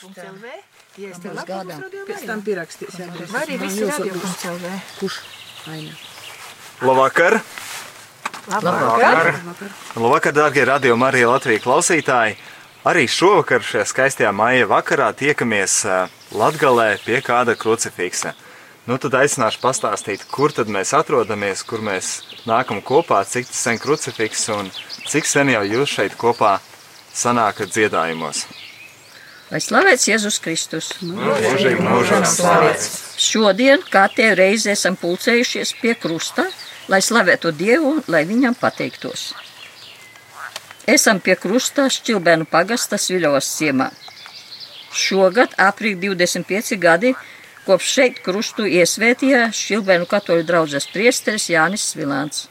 LV. Ja es tev Būs labu gadā. Pēc tam pierakstīsim. Vai arī visi radio.lv. Kurš? Aina. Labvakar! Labvakar! Labvakar, dārgie radio Marija Latvijas klausītāji! Arī šovakar šajā skaistajā maija vakarā tiekamies ā, Latgalē pie kāda krucifiksa. Nu, tad aicināšu pastāstīt, kur tad mēs atrodamies, kur mēs nākam kopā, cik sen krucifiks un cik sen jau jūs šeit kopā sanākat dziedājumos. Lai slavēts Jēzus Kristus. Mūžīgi mūžam slavēts! Šodien, kā tie reizi esam pulcējušies pie krusta, lai slavētu Dievu, lai viņam pateiktos. Esam pie krusta Šķilbēnu pagasta Sviļovas ciemā. Šogad aprīļ 25 gadi, kopš šeit krustu iesvētīja Šķilbēnu katoļu draudzes priesteris Jānis Svilāns.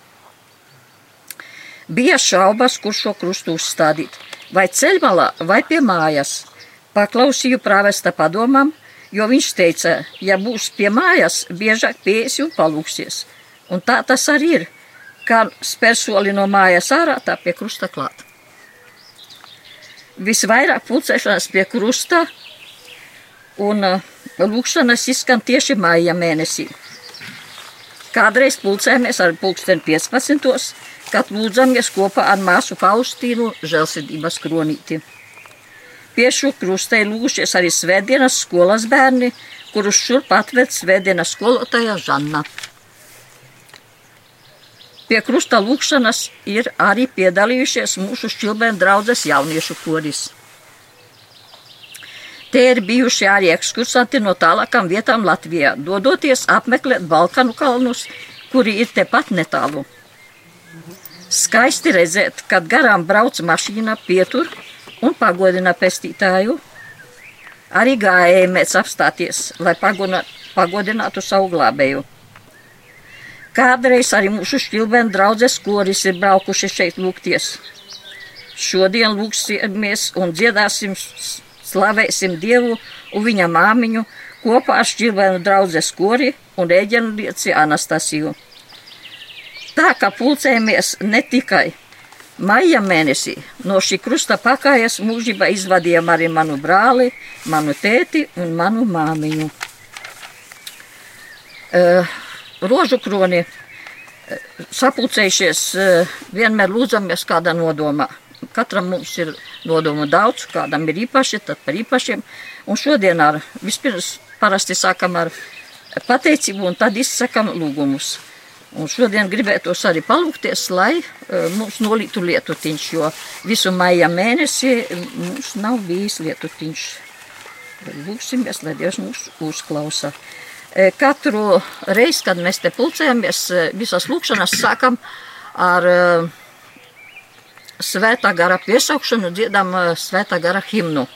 Bija šaubas, kur šo krustu uzstādīt, vai ceļmalā, vai pie mājas. Paklausīju prāvesta padomam, jo viņš teica, ja būs pie mājas, biežāk piesi un palūksies. Un tā tas arī ir. Kā spēr soli no mājas ārā, tā pie krusta klāt. Visvairāk pulcēšanās pie krusta un uh, lūkšanas izskan tieši māja mēnesī. Kādreiz pulcējamies ar pulksteni 15. kad lūdzamies kopā ar māsu Faustīnu žēlsirdības kronīti. Pie šo krustē lūgušies arī svētdienas skolas bērni, kurus šurp atved svētdienas skolotāja Žanna. Pie krusta lūkšanas ir arī piedalījušies mūsu šķilbēnu draudzes jauniešu koris. Te ir bijuši arī ekskursanti no tālākām vietām Latvijā, dodoties apmeklēt Balkanu kalnus, kuri ir tepat netālu. Skaisti redzēt, kad garām brauc mašīna, pietur un pagodina pestītāju. Arī gājēji mēdz apstāties, lai pagodinātu savu glābēju. Kādreiz arī mūsu šķilbēnu draudzes koris ir braukuši šeit lūgties. Šodien lūgsimies un dziedāsim, slavēsim Dievu un viņa māmiņu kopā ar šķilbēnu draudzes kori un rēģenlieci Anastasiju. Tā kā pulcējamies ne tikai maija mēnesī, no šī krusta pakājas mūžībā izvadījām arī manu brāli, manu tēti un manu māmiņu. Uh, rožu kroni eh, sapulcējušies, eh, vienmēr lūdzamies kādā nodomā. Katram mums ir nodomu daudz, kādam ir īpaši, tad par īpašiem. Un šodien ar vispirms parasti sākam ar pateicību un tad izsakam lūgumus. Un šodien gribētos arī palūgties, lai uh, mums nolītu lietutiņš, jo visu maija mēnesi mums nav bijis lietutiņš. Lūksimies, lai Dievs mūs uzklausa. E, Katru reizi, kad mēs te pulcējamies, e, visas lūkšanas sākam ar e, svētā gara piesaukšanu, dziedam e, svētā gara himnu.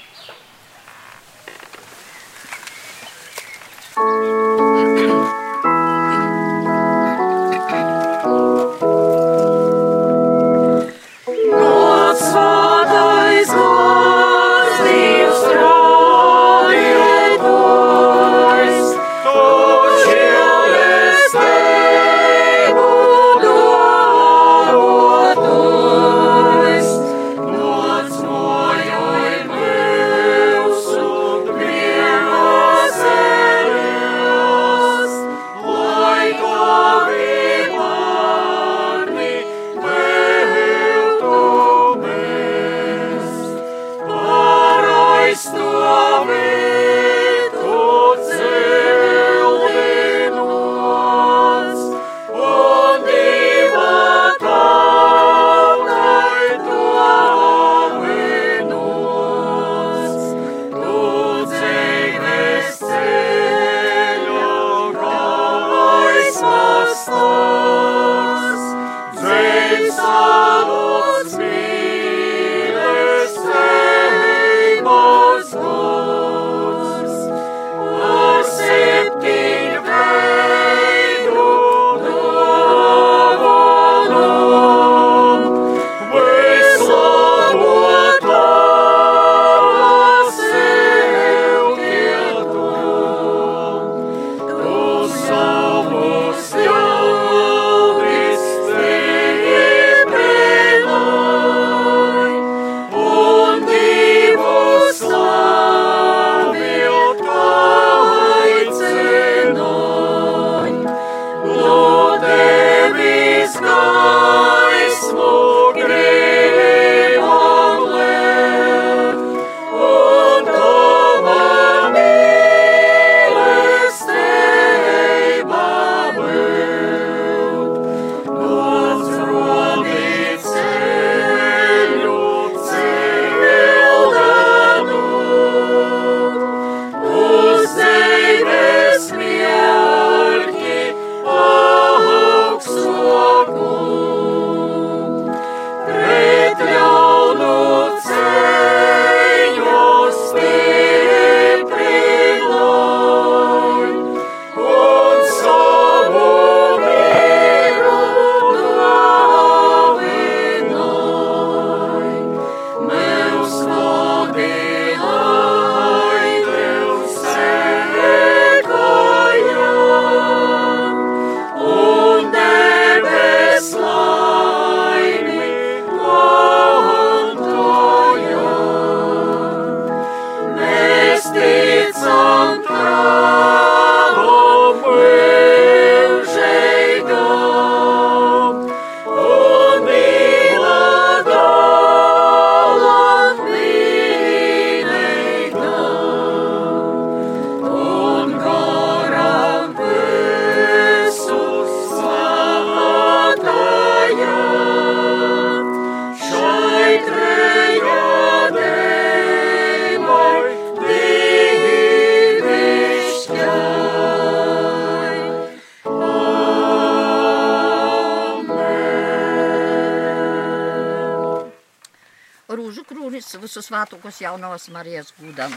Svētokos jaunavas Marijas gudam.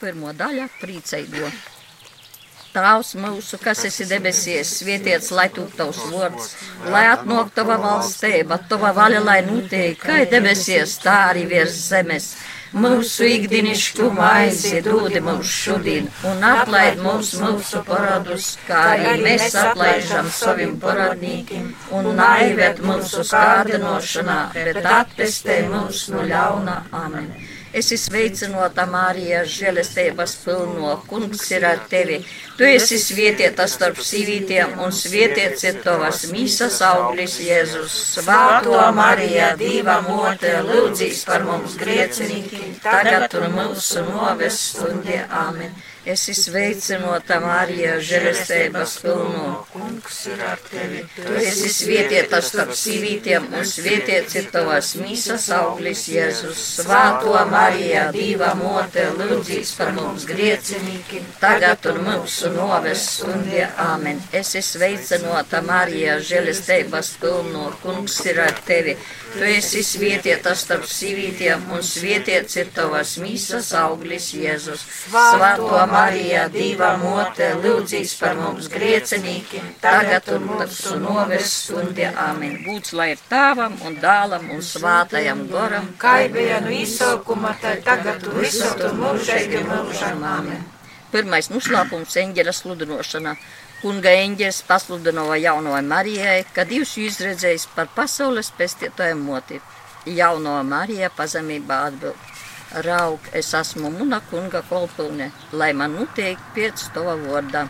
Pirmo daļa - prieceigo. Tēvs mūsu, kas esi debesies, svētīts, lai top tavs vārds, lai atnāk tava valstība, tava vaļa, lai notiek, kā debesies, tā arī virs zemes. Mūsu ikdienišķu maizi dod mums šodien, un atlaid mums mūsu paradus, kā arī mēs atlaižam saviem paradnīkiem, un naivēt mūsu skādinošanā, bet atpestē mūs no ļauna. Amen. Es esmu sveicināta, Marija, žēlestības pilno, kungs ir ar tevi. Tu esi svētīta starp sīvītiem, un svētīts ir tavas mīsas auglis, Jēzus. Svēto Marija, Dieva mote, lūdzīs par mums griecinīkiem, tagad un mūsu noves stundē. Amen. Es esmu sveicināta, Marija, žēlestības pilno, ar tevi. Tu esi svētīta starp sīvītiem, un svētīts ir tavas mīsas auglis, Jēzus. Svēto Marija, Dieva mote, lūdzīs par mums griecinīkiem, tagad un mūsu noves stundē. Amen. Es esmu sveicināta, Marija, žēlestības pilno, kungs ir ar tevi. Tu esi svētīta starp sīvītiem, un svētīts ir tavas mīsas auglis, Jēzus. Svēto Marija, Dieva mote, lūdzīs par mums griecinīkiem, tagad un mūsu noves stundē. Amen. Būts lai ir tāvam un dālam un svātajam goram, Kā bija no izsaukuma, tā tagad un visur tur mūžīgi mūžam. Amen. Pirmais noslēpums - eņģeļa sludinošana. Kunga eņģelis pasludināja jaunajai Marijai, kad jūs izredzējis par pasaules pestītāju moti. Jauno Marija pazemībā atbild. Raug, es esmu muna kunga kolpilne, lai man notiek pēc tava vārdā.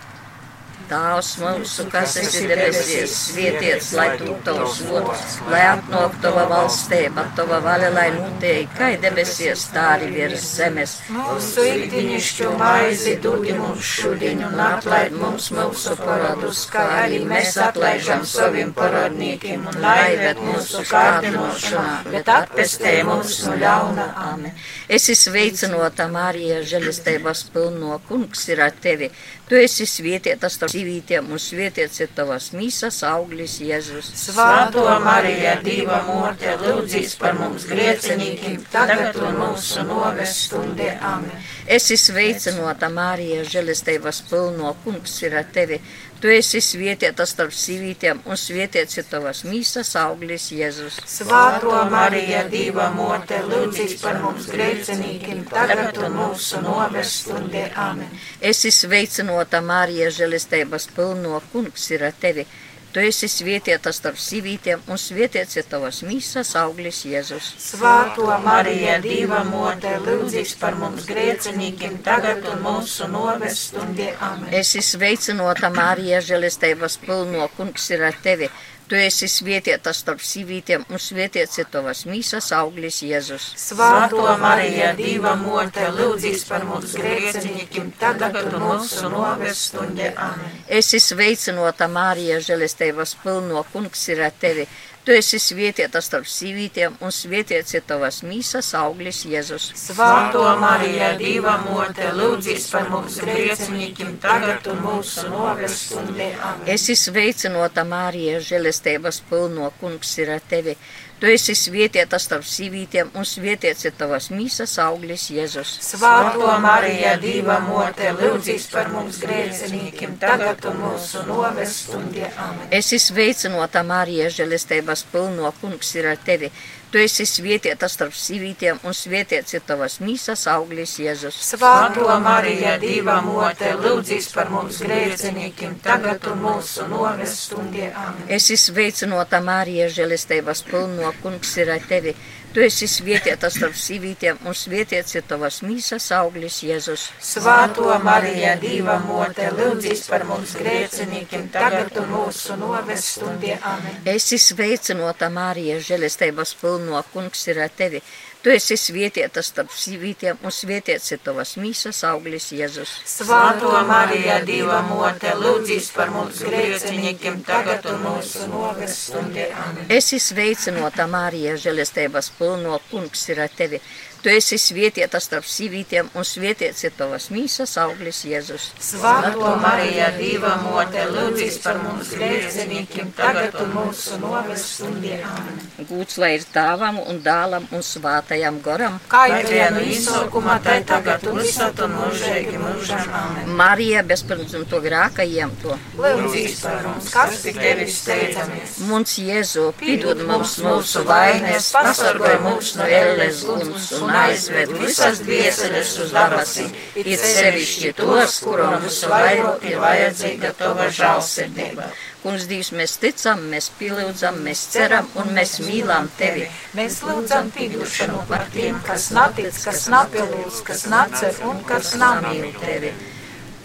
Tēvs mūsu, kas esi debesies, svētīts, lai tu tavs vārds, lai atnāk tava valstība, tava vaļa, lai notiek, kā debesies, tā arī virs zemes. Mūsu ikdienišķo maizi dod mums šodien un atlaid mums mūsu paradus, kā arī mēs atlaižam saviem paradniekiem un laivēt mūsu kārdinošanā, bet atpestē mums no ļauna. Amen. Es esmu sveicināta, Marija, žēlistības pilno kungs ir ar tevi. Tu esi svētīta starp sīvītiem un svētīts ir tavas mīsas auglis Jēzus. Svēto Marija, Dieva mote, lūdzīs par mums griecinīkiem, tagad un mūsu noves stundē. Amen. Es esmu sveicināta, Marija, žēlistības pilno kungs ir ar tevi. Tu esi svētīta starp sīvītiem un svētīts ir tavas mīsas auglis Jēzus. Svēto Marija, Dieva mote, lūdzīs par mums griecinīkiem, tagad un mūsu noves stundē. Amen. Es esmu sveicināta, Marija, žēlistības pilno kungs ir ar tevi. Tu esi svētīta starp sīvītiem un svētīts ir tavas mīsas auglis Jēzus. Svēto Marija, Dieva mote, lūdzīs par mums griecinīkiem, tagad un mūsu noves stundē. Amen. Es esmu sveicināta, Marija, žēlistības pilno kungs ir ar tevi. Tu esi svētīta starp sīvītiem un svētīts ir tavas mīsas auglis Jēzus. Svēto Marija, Dieva mote, lūdzīs par mums griecinīkiem, tagad un mūsu noves stundē. Amen. Es esmu sveicināta, Marija, žēlistības pilno kungs ir ar tevi. Tu esi svētīta starp sīvītiem un svētīts ir tavas mīsas auglis Jēzus. Svēto Marija, Dieva mote, lūdzīs par mums griecinīkiem, tagad un mūsu noves stundē. Amen. Es esmu sveicināta, Marija, žēlistības pilno kungs ir ar tevi. Tu esi svētīta starp sīvītiem un svētīts ir tavas mīsas auglis Jēzus. Svēto Marija, Dieva mote, lūdzīs par mums griecinīkiem, tagad mūsu noves stundē. Amen. Es esmu sveicināta, Marija, žēlistības pilno kungs ir ar tevi. Tu esi svētīta starp sīvītiem un svētīts ir tavas mīsas auglis Jēzus. Svēto Marija, Dieva mote, lūdzīs par mums griecinīkiem, tagad un mūsu noves stundē. Amen. Es esmu sveicināta, Marija, žēlistības pilno kungs ir ar tevi. Tu esi svētīta starp sīvītiem un svētīts ir tavas mīsas auglis Jēzus. Svēto Marija, Dieva mote, lūdzīs par mums griecinīkiem, tagad un mūsu noves stundē. Amen. Es esmu sveicināta, Marija, žēlistības pilno kungs ir ar tevi. Tu esi svietietas starp sīvītiem un svietiets ir tavas mīsas auglis Jēzus. Svētā Marija, Dieva mote, lūdzīs par mums grēciniekiem, tagad un mūsu nogas stundē. Esi sveicinota Marija, žēlestības pilno kungs ir ar tevi. Tu esi svietieta starp sīvītiem un svietiets ir tavas mīsas auglis Jēzus. Svētā Marija, Dieva mote, lūdzīs par mums grēciniekiem, tagad un mūsu nogas stundē. Amen. Gūts lai ir tāvam un dālam un svātajam goram. Kā ir viena izsaukumā, tai tagad un visat un mūžīgi mūžam. Amen. Marija bezpirmzimto grākajiem to. Lūdzīs par mums, kas tik tevi steidzamies. Mums Jēzu, pidod mums mūsu vainas, pasargoj mūs no elles guns un aizved visas dvieseles uz dabasī, it sevišķi tos, kuram visu vairāk ir vajadzīga tava žālsirdība. Kungs Dievs, mēs ticam, mēs pielūdzam, mēs ceram un mēs mīlam tevi. Mēs lūdzam piedošanu par tiem, kas natic, kas napilūdz, kas nacer un kas namīl tevi.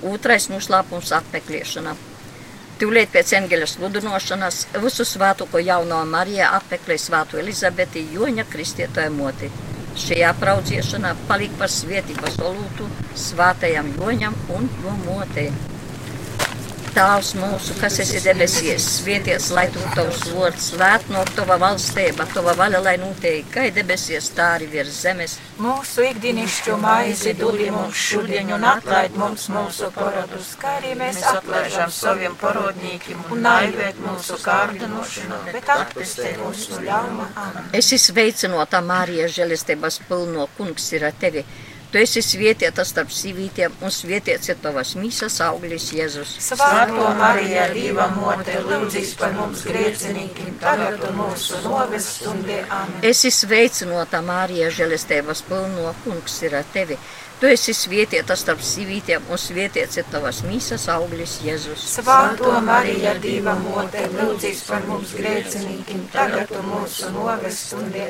Otrais noslēpums - apmeklēšana. Tūlīt pēc eņģeļa sludinošanas visu svētuko jauno Mariju apmeklēja svētu Elizabeti Joņa Kristietoja moti. Šī apraudziešanā palika par svētības olūtu svātajam Joņam un jo motei. Tēvs mūsu, kas esi debesīs, svēties, lai tu tavs vārds svēt no tava valstība, tava vaļa, lai notiek, kā debesīs, tā arī virs zemes. Mūsu ikdienišķo maizi dodi mums šodien un atlaid mums mūsu parodus, kā arī mēs atlaižam saviem parodnīkiem un naivēt mūsu kārdinošanu, bet atpestē mūs no ļauma. Amen. Esi sveicinota, Mārija, žēlestības pilno kungs ir ar tevi. Tu esi svietieta starp sīvītiem un svietiets ir tavas mīsas auglis Jēzus. Svētā Marija, Dieva mote, lūdzīs par mums grēciniekiem, tagad un mūsu noves stundē. Amen. Esi sveicinota, Mārija, žēlestības pilno kungs ir ar tevi. Tu esi svietieta starp sīvītiem un svietiets ir tavas mīsas auglis Jēzus. Svētā Marija, Dieva mote, lūdzīs par mums grēciniekiem, tagad mūsu noves stundē.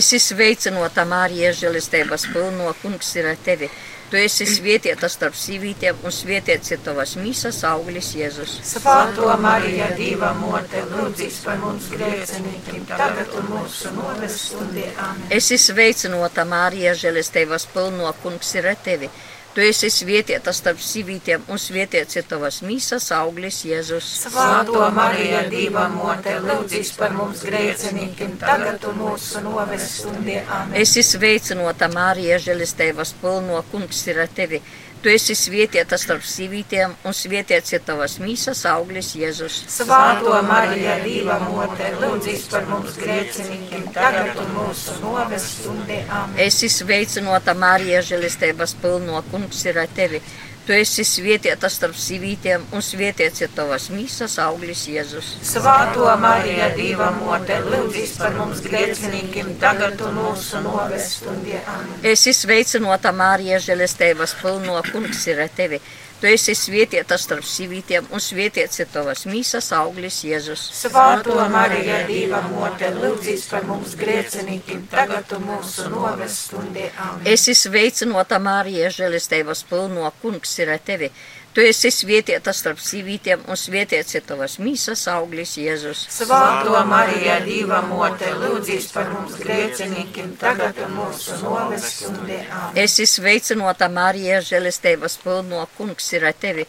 Esi sveicinota, Mārija, žēlestības pilno kungs ir ar tevi. Tu esi svietieta starp sīvītiem un svietiets ir tavas mīsas auglis Jēzus. Svētā Marija, Dieva mote, lūdzīs par mums grēciniekiem, tagad un mūsu noves stundē. Amen. Esi sveicinota, Mārija, žēlestības pilno kungs ir ar tevi. Tu esi svietieta starp sīvītiem un svietiets ir tavas mīsas auglis Jēzus. Svētā Marija, Dieva mote, lūdzīs par mums grēciniekiem, tagad un mūsu noves stundē. Esi sveicinota, Mārija, žēlestības pilno kungs ir ar tevi. Tu esi svietieta starp sīvītiem un svietiets ir tavas mīsas auglis Jēzus. Svētā Marija, Dieva mote, lūdzīs par mums grēciniekiem, tagad un mūsu noves stundē. Esi sveicinota, Mārija, žēlestības pilno kungs ir ar tevi. Tu esi svietieta starp sīvītiem un svietiets ir tavas mīsas auglis Jēzus. Svētā Marija, Dieva mote, lūdzīs par mums grēciniekiem, tagad un mūsu noves stundē. Amen. Esi sveicinota, Mārija, žēlestības pilno kungs ir tevi. Tu esi svietieta starp sīvītiem un svietiets ir tavas mīsas auglis Jēzus. Svētā Marija, Dieva mote, lūdzīs par mums grēciniekiem, tagad mūsu noves stundē. Esi sveicinota, Mārija, žēlestības pilno kungs ir ar tevi. Tu esi svietieta starp sīvītiem un svietiets ir tavas mīsas auglis Jēzus. Svētā Marija, Dieva mote, lūdzīs par mums grēciniekiem, tagad un mūsu noves stundē. Amen. Esi sveicinota, Mārija, žēlestības pilno kungs ir ar tevi.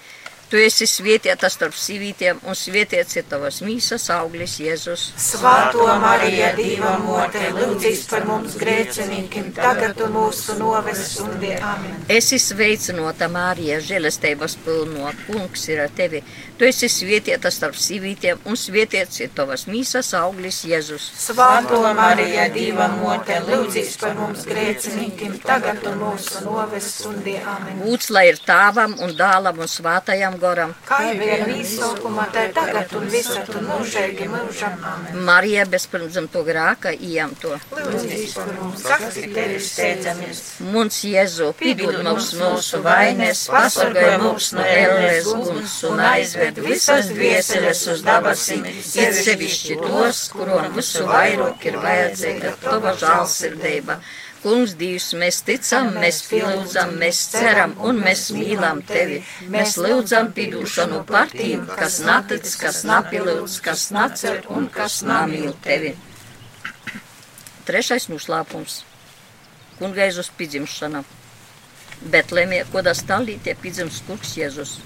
Tu esi svietieta starp sīvītiem un svietiets ir tavas mīsas auglis Jēzus. Svētā Marija, Dieva mote, lūdzīs par mums grēciniekiem, tagad un mūsu noves stundē. Amen. Esi sveicinota, Mārija, žēlestības pilno kungs ir ar tevi. Tu esi svietieta starp sīvītiem un svietiets ir tavas mīsas auglis Jēzus. Svētā Marija, Dieva mote, lūdzīs par mums grēciniekiem, tagad un mūsu noves stundē. Amen. Būts lai ir tāvam un dālam un svātajam goram. Kā jau bija visaukumā, tā ir tagad un visat un mūžīgi mūžam. Marija bezpirmzam to grāka ījām to. Mums, ir Jēzu, pidod mums mūsu vainas, pasargāj mūs no ēles guns un aizved visas dvieseles uz dabasīm, it sevišķi tos, kurom visu vairāk ir vajadzīga tava žālsirdība. Kungs, Dievs, mēs ticam, mēs pielūdzam, mēs ceram un mēs mīlam tevi. Mēs lūdzam piedošanu par tiem, kas natic, kas napilūdz, kas nacer un kas namīl tevi. Trešais noslēpums. kunga Jēzus pidzimšana. Betlēmē, kodā stāvītie piedzims kungs Jēzus.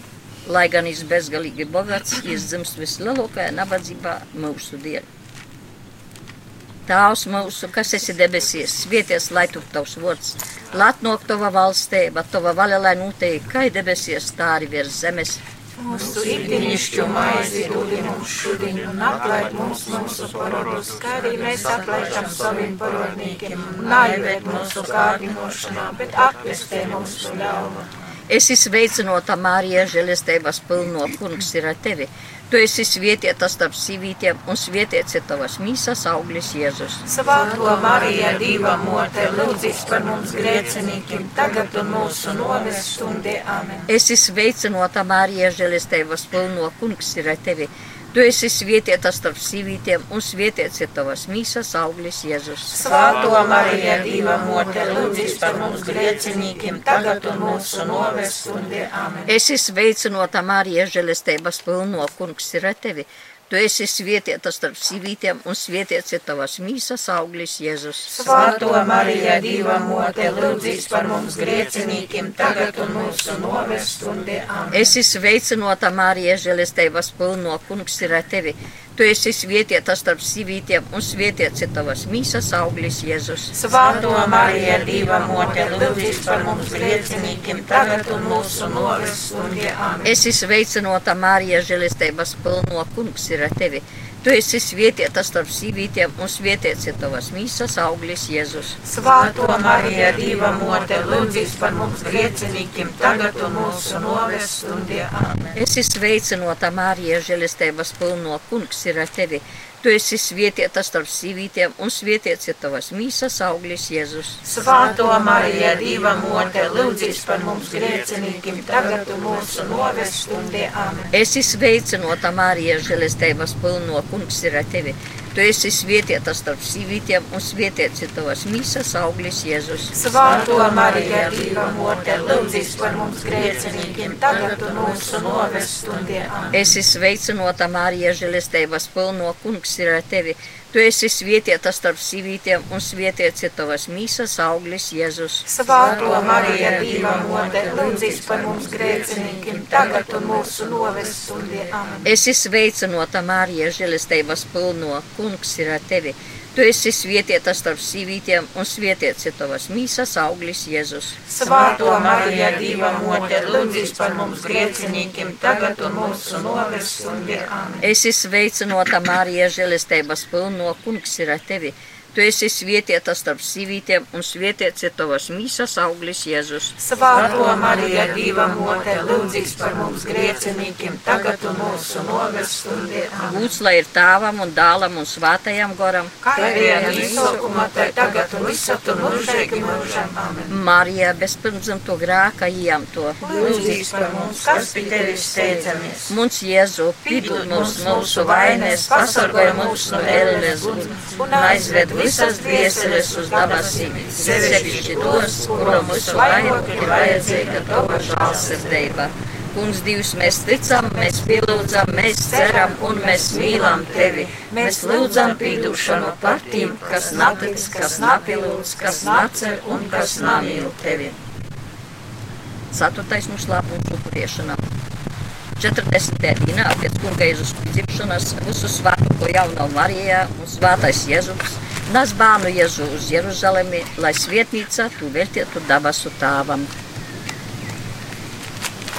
Lai gan viņš bezgalīgi bagāts, viņš dzimst vislielākajā nabadzībā mūsu dēļ. Tēvs mūsu, kas esi debesīs, svieties, lai tu tavs vārds, latnok tava valstība, tava vaļa, lai notiek, kā debesīs, tā arī virs zemes. Mūsu ikdienišķo maizi dod mums šodien un atlaid mums mūsu parodus, kā arī mēs atlaižam saviem parodnīkiem. Un Naivērt mūsu kārdinošanā, bet atpestē mūsu ļaunu. Es izveicinota Mārija, žēlestības pilno kungs ir ar tevi. Tu esi svietieta starp sīvītiem un svietiets ir tavas mīsas auglis Jēzus. Svētko Marija, Dieva mote, lūdzīs par mums grēciniekiem, tagad un mūsu noves stundē. Amen. Es izveicinota Mārija, žēlestības pilno kungs ir ar tevi. Tu esi svietieta starp sīvītiem un svietiets ir tavas mīsas auglis Jēzus. Svētko Marija, Dieva mote, lūdzīs par mums grēciniekiem, tagad un mūsu noves stundē. Amen. Es izveicinota Mārija, žēlestības pilno kungs ir ar tevi. Tu esi svietieta starp sīvītiem un svietiets ir tavas mīsas auglis Jēzus. Svētko Marija, Dieva mote, lūdzīs par mums grēciniekiem, tagad un mūsu noves stundē. Amen. Es izveicinota Mārija, žēlestības pilno kungs ir ar tevi. Tu esi svietieta starp sīvītiem un svietiets ir tavas mīsas auglis Jēzus. Svētko Marija, Dieva mote, lūdzīs par mums grēciniekiem, tagad un mūsu noves stundē. Amen. Es izveicinota Mārija, žēlestības pilno kungs ir ar tevi. Tu esi svietieta starp sīvītiem un svietiets ir tavas mīsas auglis Jēzus. Svētko Marija, Dieva mote, lūdzīs par mums grēciniekiem, tagad un mūsu noves stundē. Amen. Es izveicinota Mārija, žēlestības pilno kungs ir ar tevi. Tu esi svietieta starp sīvītiem un svietiets ir tavas mīsas auglis Jēzus. Svētko Marija, Dieva mote, lūdzīs par mums grēciniekiem, tagad mūsu noves stundē. Amen. Es izveicinota Mārija, žēlestības pilno kungs ir ar tevi. Tu esi svietieta starp sīvītiem un svietiets ir tavas mīsas auglis Jēzus. Svētko Marija, Dieva mote, lūdzīs par mums grēciniekiem, tagad un mūsu noves stundē. Amen. Es izveicinota Mārija, žēlestības pilno kungs ir ar tevi. Tu esi svietieta starp sīvītiem un svietiets ir tavas mīsas auglis Jēzus. Svētko Marija, Dieva mote, lūdzīs par mums grēciniekiem, tagad un mūsu noves stundē. Amen. Es izveicinota Mārija, žēlestības pilno kungs ir ar tevi. Tu esi svietieta starp sīvītiem un svietiets ir tavas mīsas auglis Jēzus. Svētko Marija, Dieva mote, lūdzīs par mums grēciniekiem, tagad un mūsu noves stundē. Amen. Es izveicinota Mārija, žēlestības pilno kungs ir ar tevi. Tu esi svietieta starp sīvītiem un svietiets ir tavas mīsas auglis Jēzus. Svētko Marija, Dieva mote, lūdzīs par mums grēciniekiem, tagad un mūsu noves stundē. Lūdz, lai ir tāvam un dālam un svātajam goram. Kā arī izsaukumā, tā tagad un visat un mūžīgi mūžam. Amen. Marija bezpirmzimto grāka ieņemto. Lūdzīs par mums, kas pie tevis steidzamies. Mums Jēzu, pīdod mums mūsu vainēs, pasargāj mūs no ēles un aizved visas dvieseles uz dabasīm, sevišķi tos, kuram mūsu vairāk ir vajadzīga tava žālsirdība. Kungs, Dievs, mēs ticam, mēs pielūdzam, mēs ceram un mēs mīlam Tevi. Mēs lūdzam pīdušanu par tiem, kas natic, kas napilūdz, kas nacer un kas namīl Tevi. Ceturtais mums lāpums upuriešana. 40. dienā pēc kunga Jēzus piedzimšanas visu svētku jauno Marijā un svētais Jēzus nas bērnu Jēzu uz Jeruzalemi, lai svietnīca tu veltietu dabasu tāvam.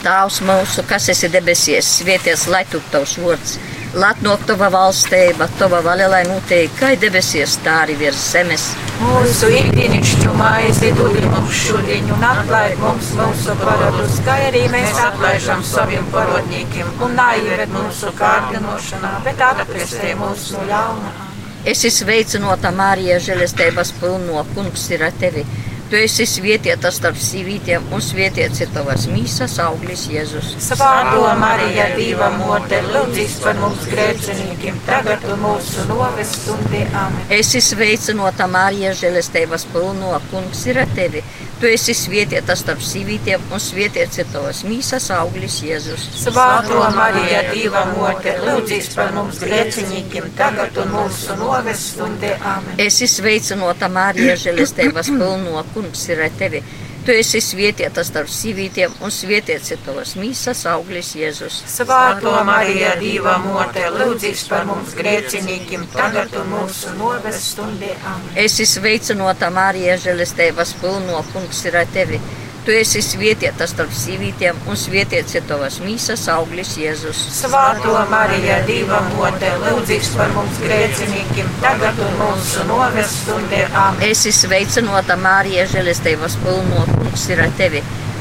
Tēvs mūsu, kas esi debesies, svieties, lai tu tavs vārds, latnok tava valstība, tava vaļa, lai notiek, kā debesies, tā arī virs zemes. Mūsu ikdienišķo maizi dod mums šodien un atlaid mums mūsu parodus, kā arī mēs atlaižam saviem parodniekiem un naieved mūsu kārdinošanā, bet atpestē mūsu no Es izveicinota Mārija, žēlestības pilno kungs ir ar tevi. Tu esi svietieta starp sīvītiem un svietiets ir tavas mīsas auglis Jēzus. Svētko Marija, Dieva mote, lūdzīs par mums grēciniekiem, tagad mūsu noves stundē. Es izveicinota Mārija, žēlestības pilno kungs ir ar tevi. Tu esi svietieta starp sīvītiem un svietiets ir tavas mīsas auglis Jēzus. Svētko Marija, Dieva mote, lūdzīs par mums grēciniekiem, tagad un mūsu noves stundē. Amen. Es izveicinota Mārija, žēlestības pilno kungs ir ar tevi. Tu esi svietieta starp sīvītiem, un svietiets ir tavas mīsas auglis Jēzus. Svētā Marija, Dieva mote, lūdzīs par mums grēciniekiem, tagad un mūsu noves stundē. Amen. Esi sveicinota Marija, žēlestības pilno kungs ir ar tevi. Tu esi svietieta starp sīvītiem, un svietiets ir tavas mīsas auglis Jēzus. Svētā Marija, Dieva mote, lūdzīs par mums grēciniekiem, tagad un mūsu noves stundē. Amen. Esi sveicinota Marija, žēlestības pilno kungs ir ar tevi.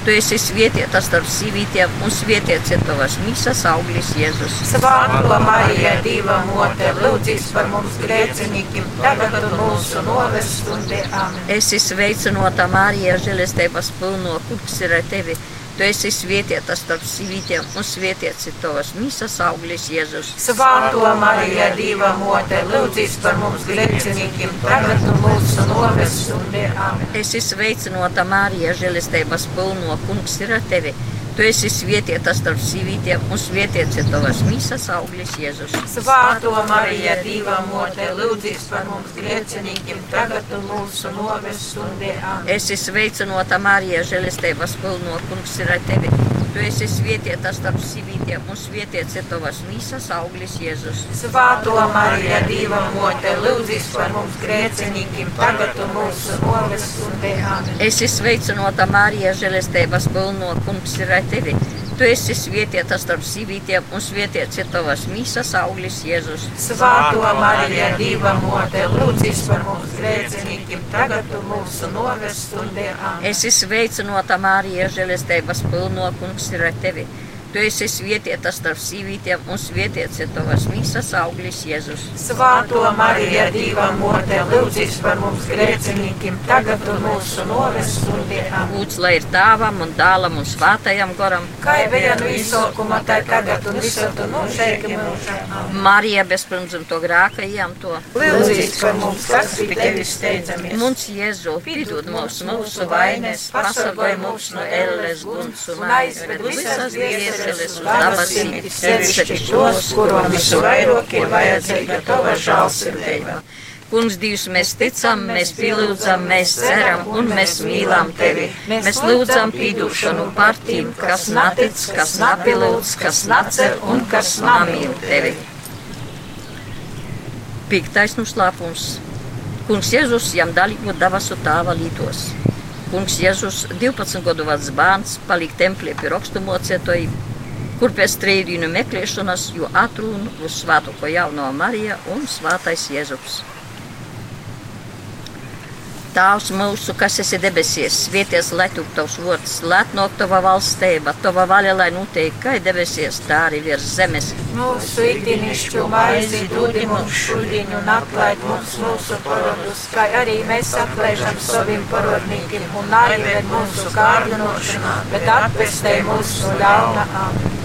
Tu esi svietieta starp sīvītiem, un svietiets ir tavas mīsas auglis Jēzus. Svētā Marija, Dieva mote, lūdzīs par mums grēciniekiem, tagad mūsu noves stundē. Amen. Esi sveicinota Marija, žēlestības pilno kungs ir ar tevi. Tu esi svietieta starp sīvītiem, un svietiets ir tavas mīsas auglis Jēzus. Svētā Marija, Dieva mote, lūdzīs par mums grēciniekiem, tagad un mūsu noves stundē. Amen. Esi sveicinota Marija, žēlestības pilno kungs ir ar tevi. Tu esi svietieta starp sīvītiem, un svietiets ir tavas mīsas auglis Jēzus. Svētā Marija, Dieva mote, lūdzīs par mums grēciniekiem, tagad un mūsu noves stundē. Esi sveicinota Marija, žēlestības pilno kungs ir ar tevi. Tu esi svietieta starp sīvītiem, un svietiets ir tavas mīsas auglis Jēzus. Svētā Marija, Dieva mote, lūdzīs par mums grēciniekiem, tagad un mūsu noves stundē. Esi sveicinota Marija, žēlestības pilno kungs ir ar tevi. Tu esi svietieta starp sīvītiem, un svietiets ir tavas mīsas auglis Jēzus. Svētā Marija, Dieva mote, lūdzīs par mums grēciniekiem, tagad un mūsu noves stundē. Amen. Esi sveicinota Marija, žēlestības pilno kungs ir ar tevi. Tu esi svietieta starp sīvītiem, un svietiets ir tavas mīsas auglis Jēzus. Svētā Marija, Dieva mote, lūdzīs par mums grēciniekiem, tagad un mūsu noves stundē. Amen. Lūdzu, lai ir tēvam un dēlam un svētajam goram. Kā bija no izsākuma, tā tagad un visur tur mūžīgi mūžā. Marija bezpirmdzimto grēka ejam to. Lūdzīs par mums, kas pie tevis steidzamies. Mums Jēzu, piedod mums mūsu vainas, pasargāj mūs no elles guns un aizved visas dieseles uz dabasīm, sevišķi tos, kuram visvairāk ir vajadzīga tava žālsirdība. Kungs, Dievs, mēs ticam, mēs pielūdzam, mēs ceram un mēs mīlam Tevi. Mēs lūdzam pīdušanu par tiem, kas natic, kas napilūdz, kas nacer un kas namīl Tevi. Piektais noslēpums. Kungs Jēzus jām dalību davasu tāva lītos. Kungs Jēzus 12 gadu vecs bērns palika templī pie rakstumocietoji, kur pēc trījīnu meklēšanas jo atrunu uz svētoko jauno Mariju un svētais Jēzus. Tēvs mūsu, kas esi debesies, svieties, lai tu tavs vārds, lai nāk tava valstība, tava vaļa, lai notiek, kā debesies, tā arī virs zemes. Mūsu ikdienišķo maizi dod mums šodien un atlaid mums mūsu parodus, kā arī mēs atlaižam saviem parodnīkiem un naieved mūsu kārdinošanā, bet atpestē mūsu ļauna.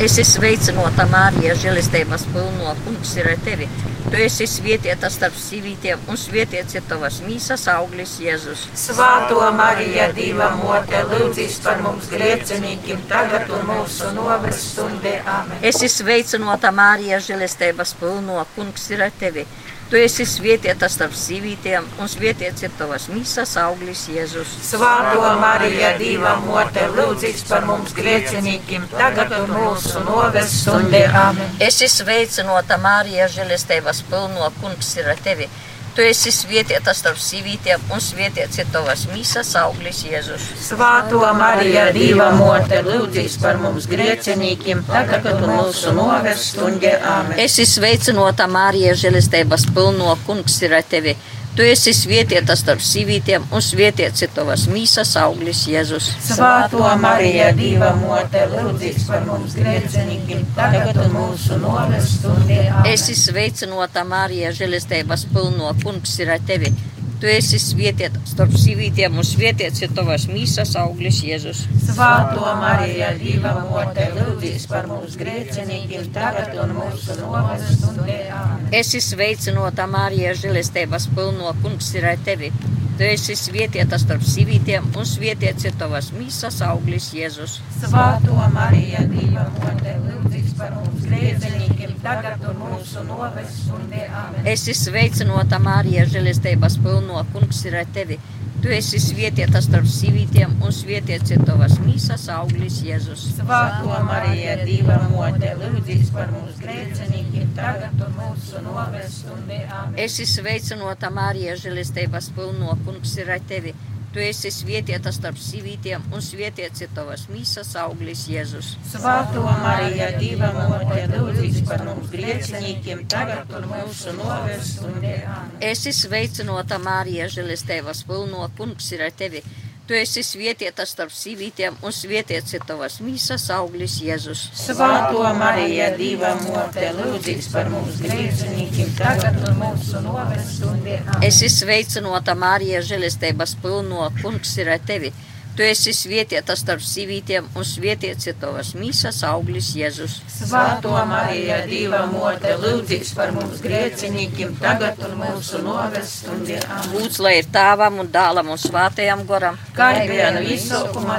Es esmu sveicināta Mārija, žēlistības pilno kungs ir ar tevi. Tu esi svietieta starp sīvītiem, un svietiets ir tavas mīsas auglis Jēzus. Svētā Marija, Dieva mote, lūdzīs par mums grēciniekiem, tagad un mūsu noves stundē. Amen. Es esmu sveicināta Mārija, žēlistības pilno kungs ir ar tevi. Tu esi svietieta starp sīvītiem, un svietiets ir tavas mīsas auglis Jēzus. Svētā Marija, Dieva mote, lūdzīs par mums grēciniekiem, tagad un mūsu noves stundē. Amen. Es esmu sveicināta Mārija, žēlistības pilno kungs ir ar tevi. Tu esi svietieta starp sīvītiem, un svietiets ir tavas mīsas auglis Jēzus. Svētā Marija, Dieva mote, lūdzīs par mums grēciniekiem, tagad un mūsu noves stundē. Amen. Es esmu sveicināta Mārija, žēlistības pilno kungs ir ar tevi. Tu esi svietieta starp sīvītiem, un svietiets ir tavas mīsas auglis Jēzus. Svētā Marija, Dieva mote, lūdzīs par mums grēciniekiem, tagad un mūsu noves stundē. Amen. Es esmu sveicināta Mārija, žēlistības pilno kungs ir ar tevi. Tu esi svietieta starp sīvītiem, un svietiets ir tavas mīsas auglis Jēzus. Svētā Marija, Dieva mote, lūdzīs par mums grēciniekiem, tagad un mūsu noves stundē. Amen. Es esmu sveicināta Mārija, žēlistības pilno kungs ir ar tevi. Tu esi svietieta starp sīvītiem, un svietiets ir tavas mīsas auglis Jēzus. Svētā Marija, Dieva mote, lūdzīs par mums grēciniekiem, tagad un mūsu noves stundē. Amen. Es esmu sveicināta Mārija, žēlistības pilno kungs ir ar tevi. Tu esi svietieta starp sīvītiem un svietiets ir tavas mīsas auglis Jēzus. Svētā Marija, Dieva mote, lūdzīs par mums grēciniekiem, tagad un mūsu novēs stundē. Amen. Esi sveicinota Marija, žēlestības pilno kungs ir ar tevi. Tu esi svietieta starp sīvītiem un svietiets ir tavas mīsas auglis Jēzus. Svētā Marija, Dieva mote, lūdzīs par mums grēciniekiem, tagad un mūsu novēs stundē. Amen. Esi sveicinota Marija, žēlestības pilno kungs ir ar tevi. Tu esi svietieta starp sīvītiem un svietiets ir tavas mīsas auglis Jēzus. Svētā Marija, Dieva mote, lūdzīs par mums grēciniekiem, tagad un mūsu novēs stundē. Amen. Esi sveicinota Marija, žēlestības pilno kungs ir ar tevi. Tu esi svietieta starp sīvītiem un svietiets ir tavas mīsas auglis Jēzus. Svētā Marija, Dieva mote, lūdzīs par mums grēciniekiem, tagad un mūsu novēs stundē. Lūdzu, lai ir tāvam un dālam un svātajam goram. Kā ir viena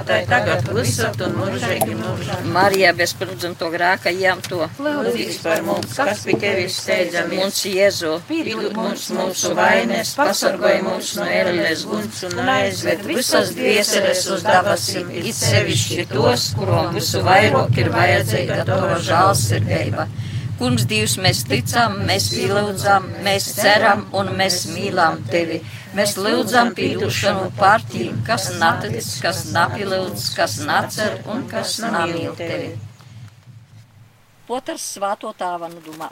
tā ir tagad visat un mūžīgi mūžam. Marija bez pirmdzimto grēka jām to. Lūdzīs par mums, kas pie tevis steidzamies. Mums Jēzu. Piedod mums mūsu vainas, pasargāj mūs no ērles guns un aizved visas dvieseles uz dabasim, it sevišķi tos, kurām visu vairāk ir vajadzīga tava žālsirdība. Kungs, Dievs, mēs ticam, mēs pielūdzam, mēs ceram un mēs mīlam tevi. Mēs lūdzam piedošanu par tiem, kas natic, kas napilūdz, kas nacer un kas namīl tevi. Potars svāto tāva nu domā.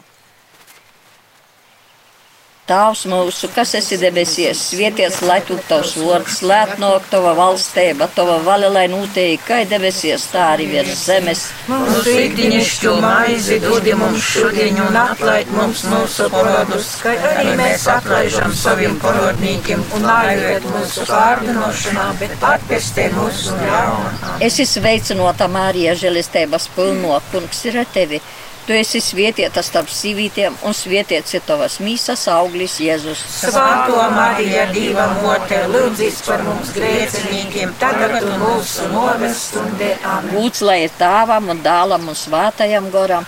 Tēvs mūsu, kas esi debesies, svieties, lai tu tavs vārds, lēt no tava valstība, tava vaļa, lai nūtēji, kā debesies, tā arī virs zemes. Mūsu ikdienišķo maizi dod mums šodien un atlaid mums mūsu parodus, kā arī mēs atlaižam saviem parodnīkiem un aizved mūsu kārdinošanā, bet atpestē mūsu no ļauna. Esi sveicinota Mārija, žēlistēbas pilno, kungs ir ar tevi. Tu esi svietieta starp sīvītiem un svietiets ir tavas mīsas auglis Jēzus. Svētā Marija, Dieva mote, lūdzīs par mums grēciniekiem, tagad un mūsu noves stundē. Amen. Lūdzu, lai ir tāvam un dālam un svātajam goram.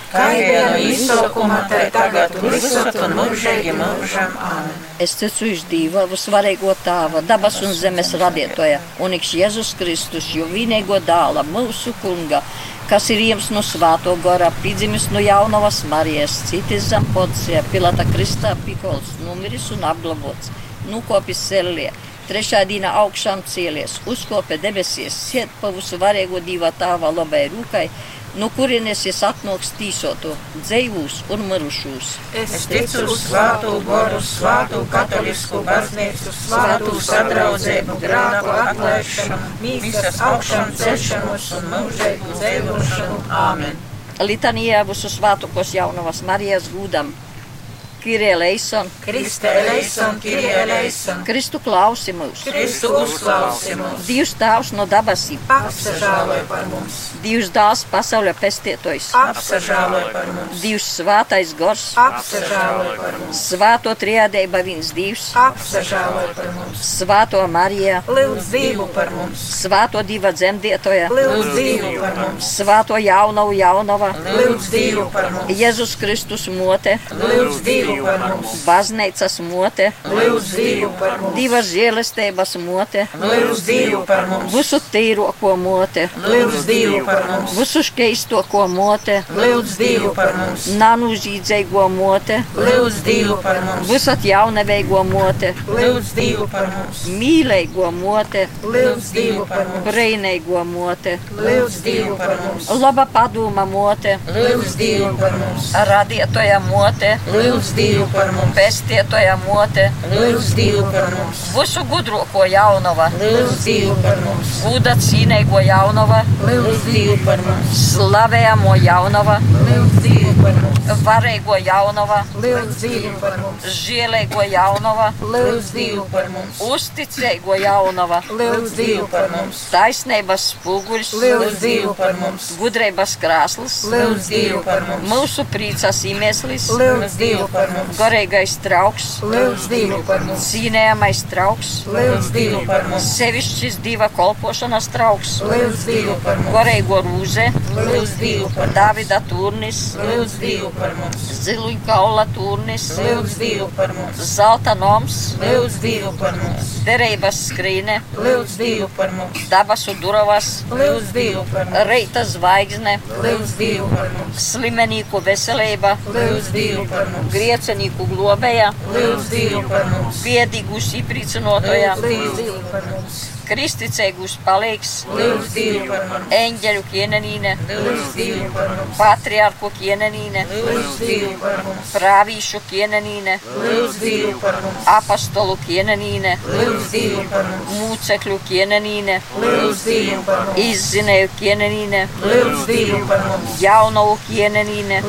Izsaukuma, tā ir tagad visat un mūžīgi mūžam. Amen. Es ticu uz Dieva, svarīgo tāva, dabas un zemes radītoja, un ikš Jēzus Kristus, jo vienīgo dāla mūsu kunga, kas ir jums no svāto gora, piedzimis no jaunavas Marijas, citis zem podcija, Pilata Kristā pikols, numiris un apglabots, nukopis celie. Trešā dienā augšām cēlies, uzkopa debesies, siet pa visu varēgo divu tāva labai rūkai, no kurienes es atnāks tīsotu, dzīvus un mirušus. Es ticu uz svātu goru, svātu katolisku baznīcu, svātu sadraudzību, grāku atlaišanu, mīsas augšām celšanos un mūžīgu dzīvošanu. Āmen. Litanijā visu svātukos jaunavas Marijas gūdam. Kirie Leison, Kriste eleison, Kirie eleison, Kristu klausi mūs. Kristu uzklausi mūs, Dievs tēvs no dabasīm, apsažāloj par mums, Dievs dāls pasaulē pestietojs, apsažāloj par mums, Dievs svētais gors, apsažāloj par mums, svēto triadēba viens Dievs, apsažāloj par mums, svēto Marija, lūdz Dievu par mums, svēto diva dzemdietoja, lūdz Dievu par mums, svēto jaunavu jaunava, lūdz Dievu par mums, Jēzus Kristus mote, lūdz Dievu baznīcas mote, divas žēlestības mote, visu tīroko mote, visu škeistoko mote, nanu žīdzīgo mote, lūdz Dievu par mums, visat jaunaveigo mote, mīlīgo mote, brīnīgo mote, laba padoma mote, radietoja mote, lūdz Dievu par mums, pestietoja mote, lūdz Dievu par mums, visu gudroko jaunava, lūdz Dievu par mums, gūda cīnīgo jaunava, lūdz Dievu par mums, slavējamo jaunava, lūdz Dievu varīgo jaunava, lūdz Dievu par mums, žielīgo jaunava, lūdz Dievu par mums, uzticīgo jaunava, lūdz Dievu par mums, taisnības spoguļs, lūdz Dievu par mums, gudrības krāsls, lūdz Dievu par mums, mūsu prīcas iemesls, lūdz Dievu par mums, garīgais trauks, lūdz Dievu par mums, cīnējamais trauks, lūdz Dievu par mums, sevišķis diva kolpošanas trauks, lūdz Dievu par mums, garīgo rūze, lūdz Dievu par Davida turnis, lūdz Lūdz Dievu par mums, ziluņkaula turnis, lūdz Dievu par mums, zelta noms, lūdz Dievu par mums, derības skrīne, lūdz Dievu par mums, dabasu duravas, lūdz Dievu par mums, reita zvaigzne, lūdz Dievu par mums, slimenīku veselība, lūdz Dievu par mums, griecenīku globēja, lūdz Dievu par mums, piedīgus īpricinotoja, lūdz Dievu par mums, kristicēgus palīgs, eņģeļu kienenīne, patriarku kienenīne, prāvīšu kienenīne, apostolu kienenīne, mūcekļu kienenīne, izzinēju kienenīne, jaunavu kienenīne,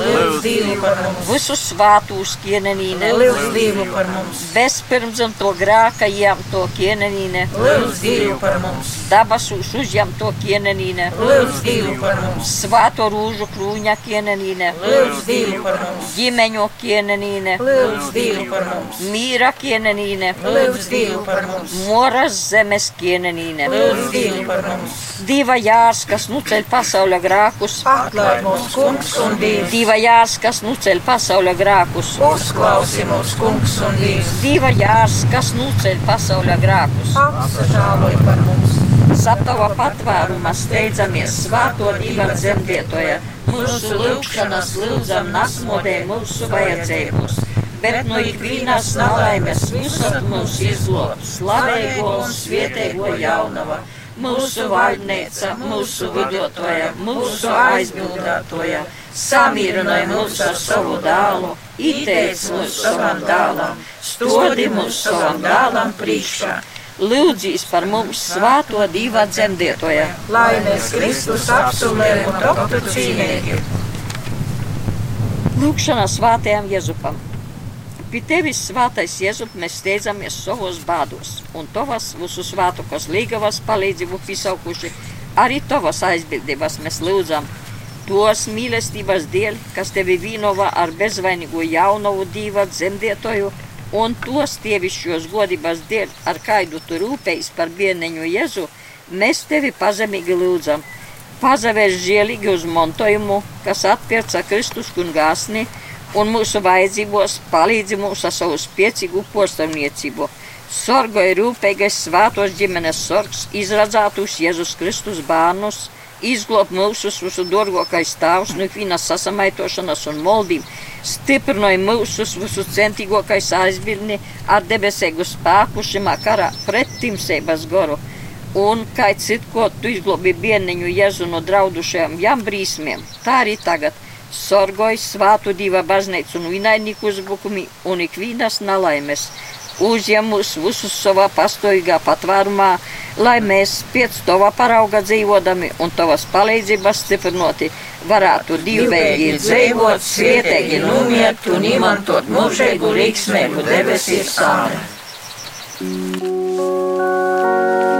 visu svātūs kienenīne, lūdz Dievu par mums, bezpirmdzam to grākajām to kienenīne, lūdz Dievu par mums, dabasūs uzņem to kienenīne, lūdz Dievu par mums, svāto rūžu krūņa kienenīne, lūdz Dievu par mums, ģimeņu kienenīne, lūdz Dievu par mums, mīra kienenīne, lūdz Dievu par mums, moras zemes kienenīne, lūdz Dievu par mums, diva jārs, kas nuceļ pasaules grākus, atklāj mums, kungs un Dievs, diva jārs, kas nuceļ pasaules grākus, uzklausi mums, kungs un Dievs, diva jārs, kas nuceļ pasaules grākus. Apsažāloj par mums, Saptava patvērumā steidzamies svāto divu dzemdietoja, mūsu lūgšanas lūdzam nasmodē mūsu vajadzējumus, bet no ikvienas nelaimes visat mūs izlob, slavēgo un svietēgo jaunava, mūsu valdnīca, mūsu vidotoja, mūsu aizbildētoja, samīrināja mūs ar savu dālu, iteic mūs savam dālam, stodi mūs savam dālam priekšā. Lūdzīs par mums svāto divu dzemdietoja. lai mēs Kristus apsulēm un toptu cīnīgi. Lūkšanā svātajam Jēzupam. Pie tevis svātais Jēzup mēs steidzamies savos bādos, un tavas visu svātukas līgavas palīdzību pisaukuši, arī tavas aizbildības mēs lūdzam. Tos mīlestības dēļ, kas tevi vīnova ar bezvainīgu jaunavu divu dzemdietoju, un tos tievišķos godības dēļ, ar kaidu tu rūpējies par bērneņu Jēzu, mēs tevi pazemīgi lūdzam. Pazavēs žēlīgi uz montojumu, kas atpērca Kristus kungāsni, un mūsu vajadzībos palīdzi mums ar savu spēcīgu postamniecību. Sorgoja rūpīgais svātos ģimenes sorgs, izradzātus Jēzus Kristus bērnus, izglob mūsu visu dārgākais tēvs no ikvienas sasamaitošanas un moldīm, stiprināja mūsu visu centīgākais aizbildni ar debesīgu spēku šimā karā pret timsības goru. Un kā citko tu izglobi bērniņu Jēzu no draudušajām jām brīsmiem, tā arī tagad. Sorgoja svātu divu baznīcu un vinainīku uzbrukumi un ikvienas nelaimes uzņem mūs visus savā pastāvīgā patvērumā, lai mēs pēc tava parauga dzīvodami un tavas palīdzības stiprinoti varētu divīgi dzīvot, svietīgi numiet un izmantot mūžīgu līgsmēgu debesīs sāni. Skaistais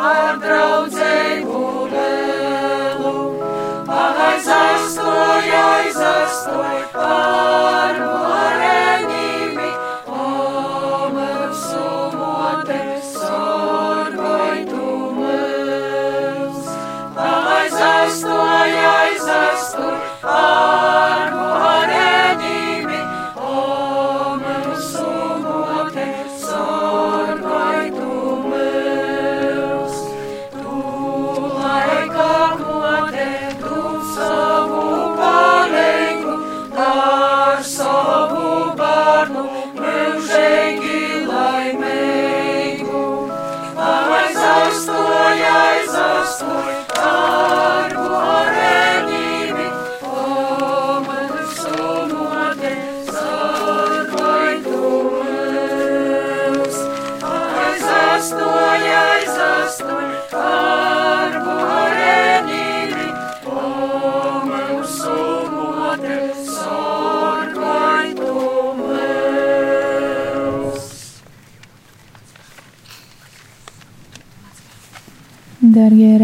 priekšā ar draudzību lielu. Aizastoj, aizastoj par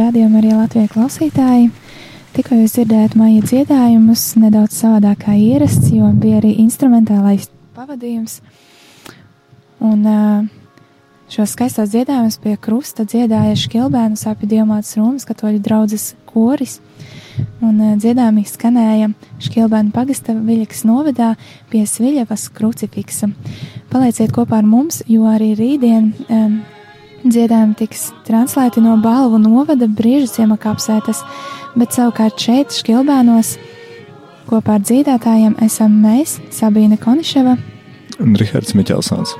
Darbie radījumi arī Latvijas klausītāji. Tikko jūs dzirdējāt māja dziedājumus, nedaudz savādāk kā ierasts, jo bija arī instrumentālais pavadījums. Un šos skaistos dziedājumus pie krusta dziedāja Škilbēnu sāpju diamāts Rūmas katoļu draudzes koris. Un dziedājumi skanēja Škilbēnu pagasta Viļakas novadā pie Sviļavas krucifiksa. Palieciet kopā ar mums, jo arī rītdien um, Dziedājumi tiks translēti no balvu novada brīža ciemakāpsētas, bet savukārt šeit, Škilbēnos, kopā ar dziedātājiem esam mēs, Sabīne Koniševa un Rihards Miķelsons.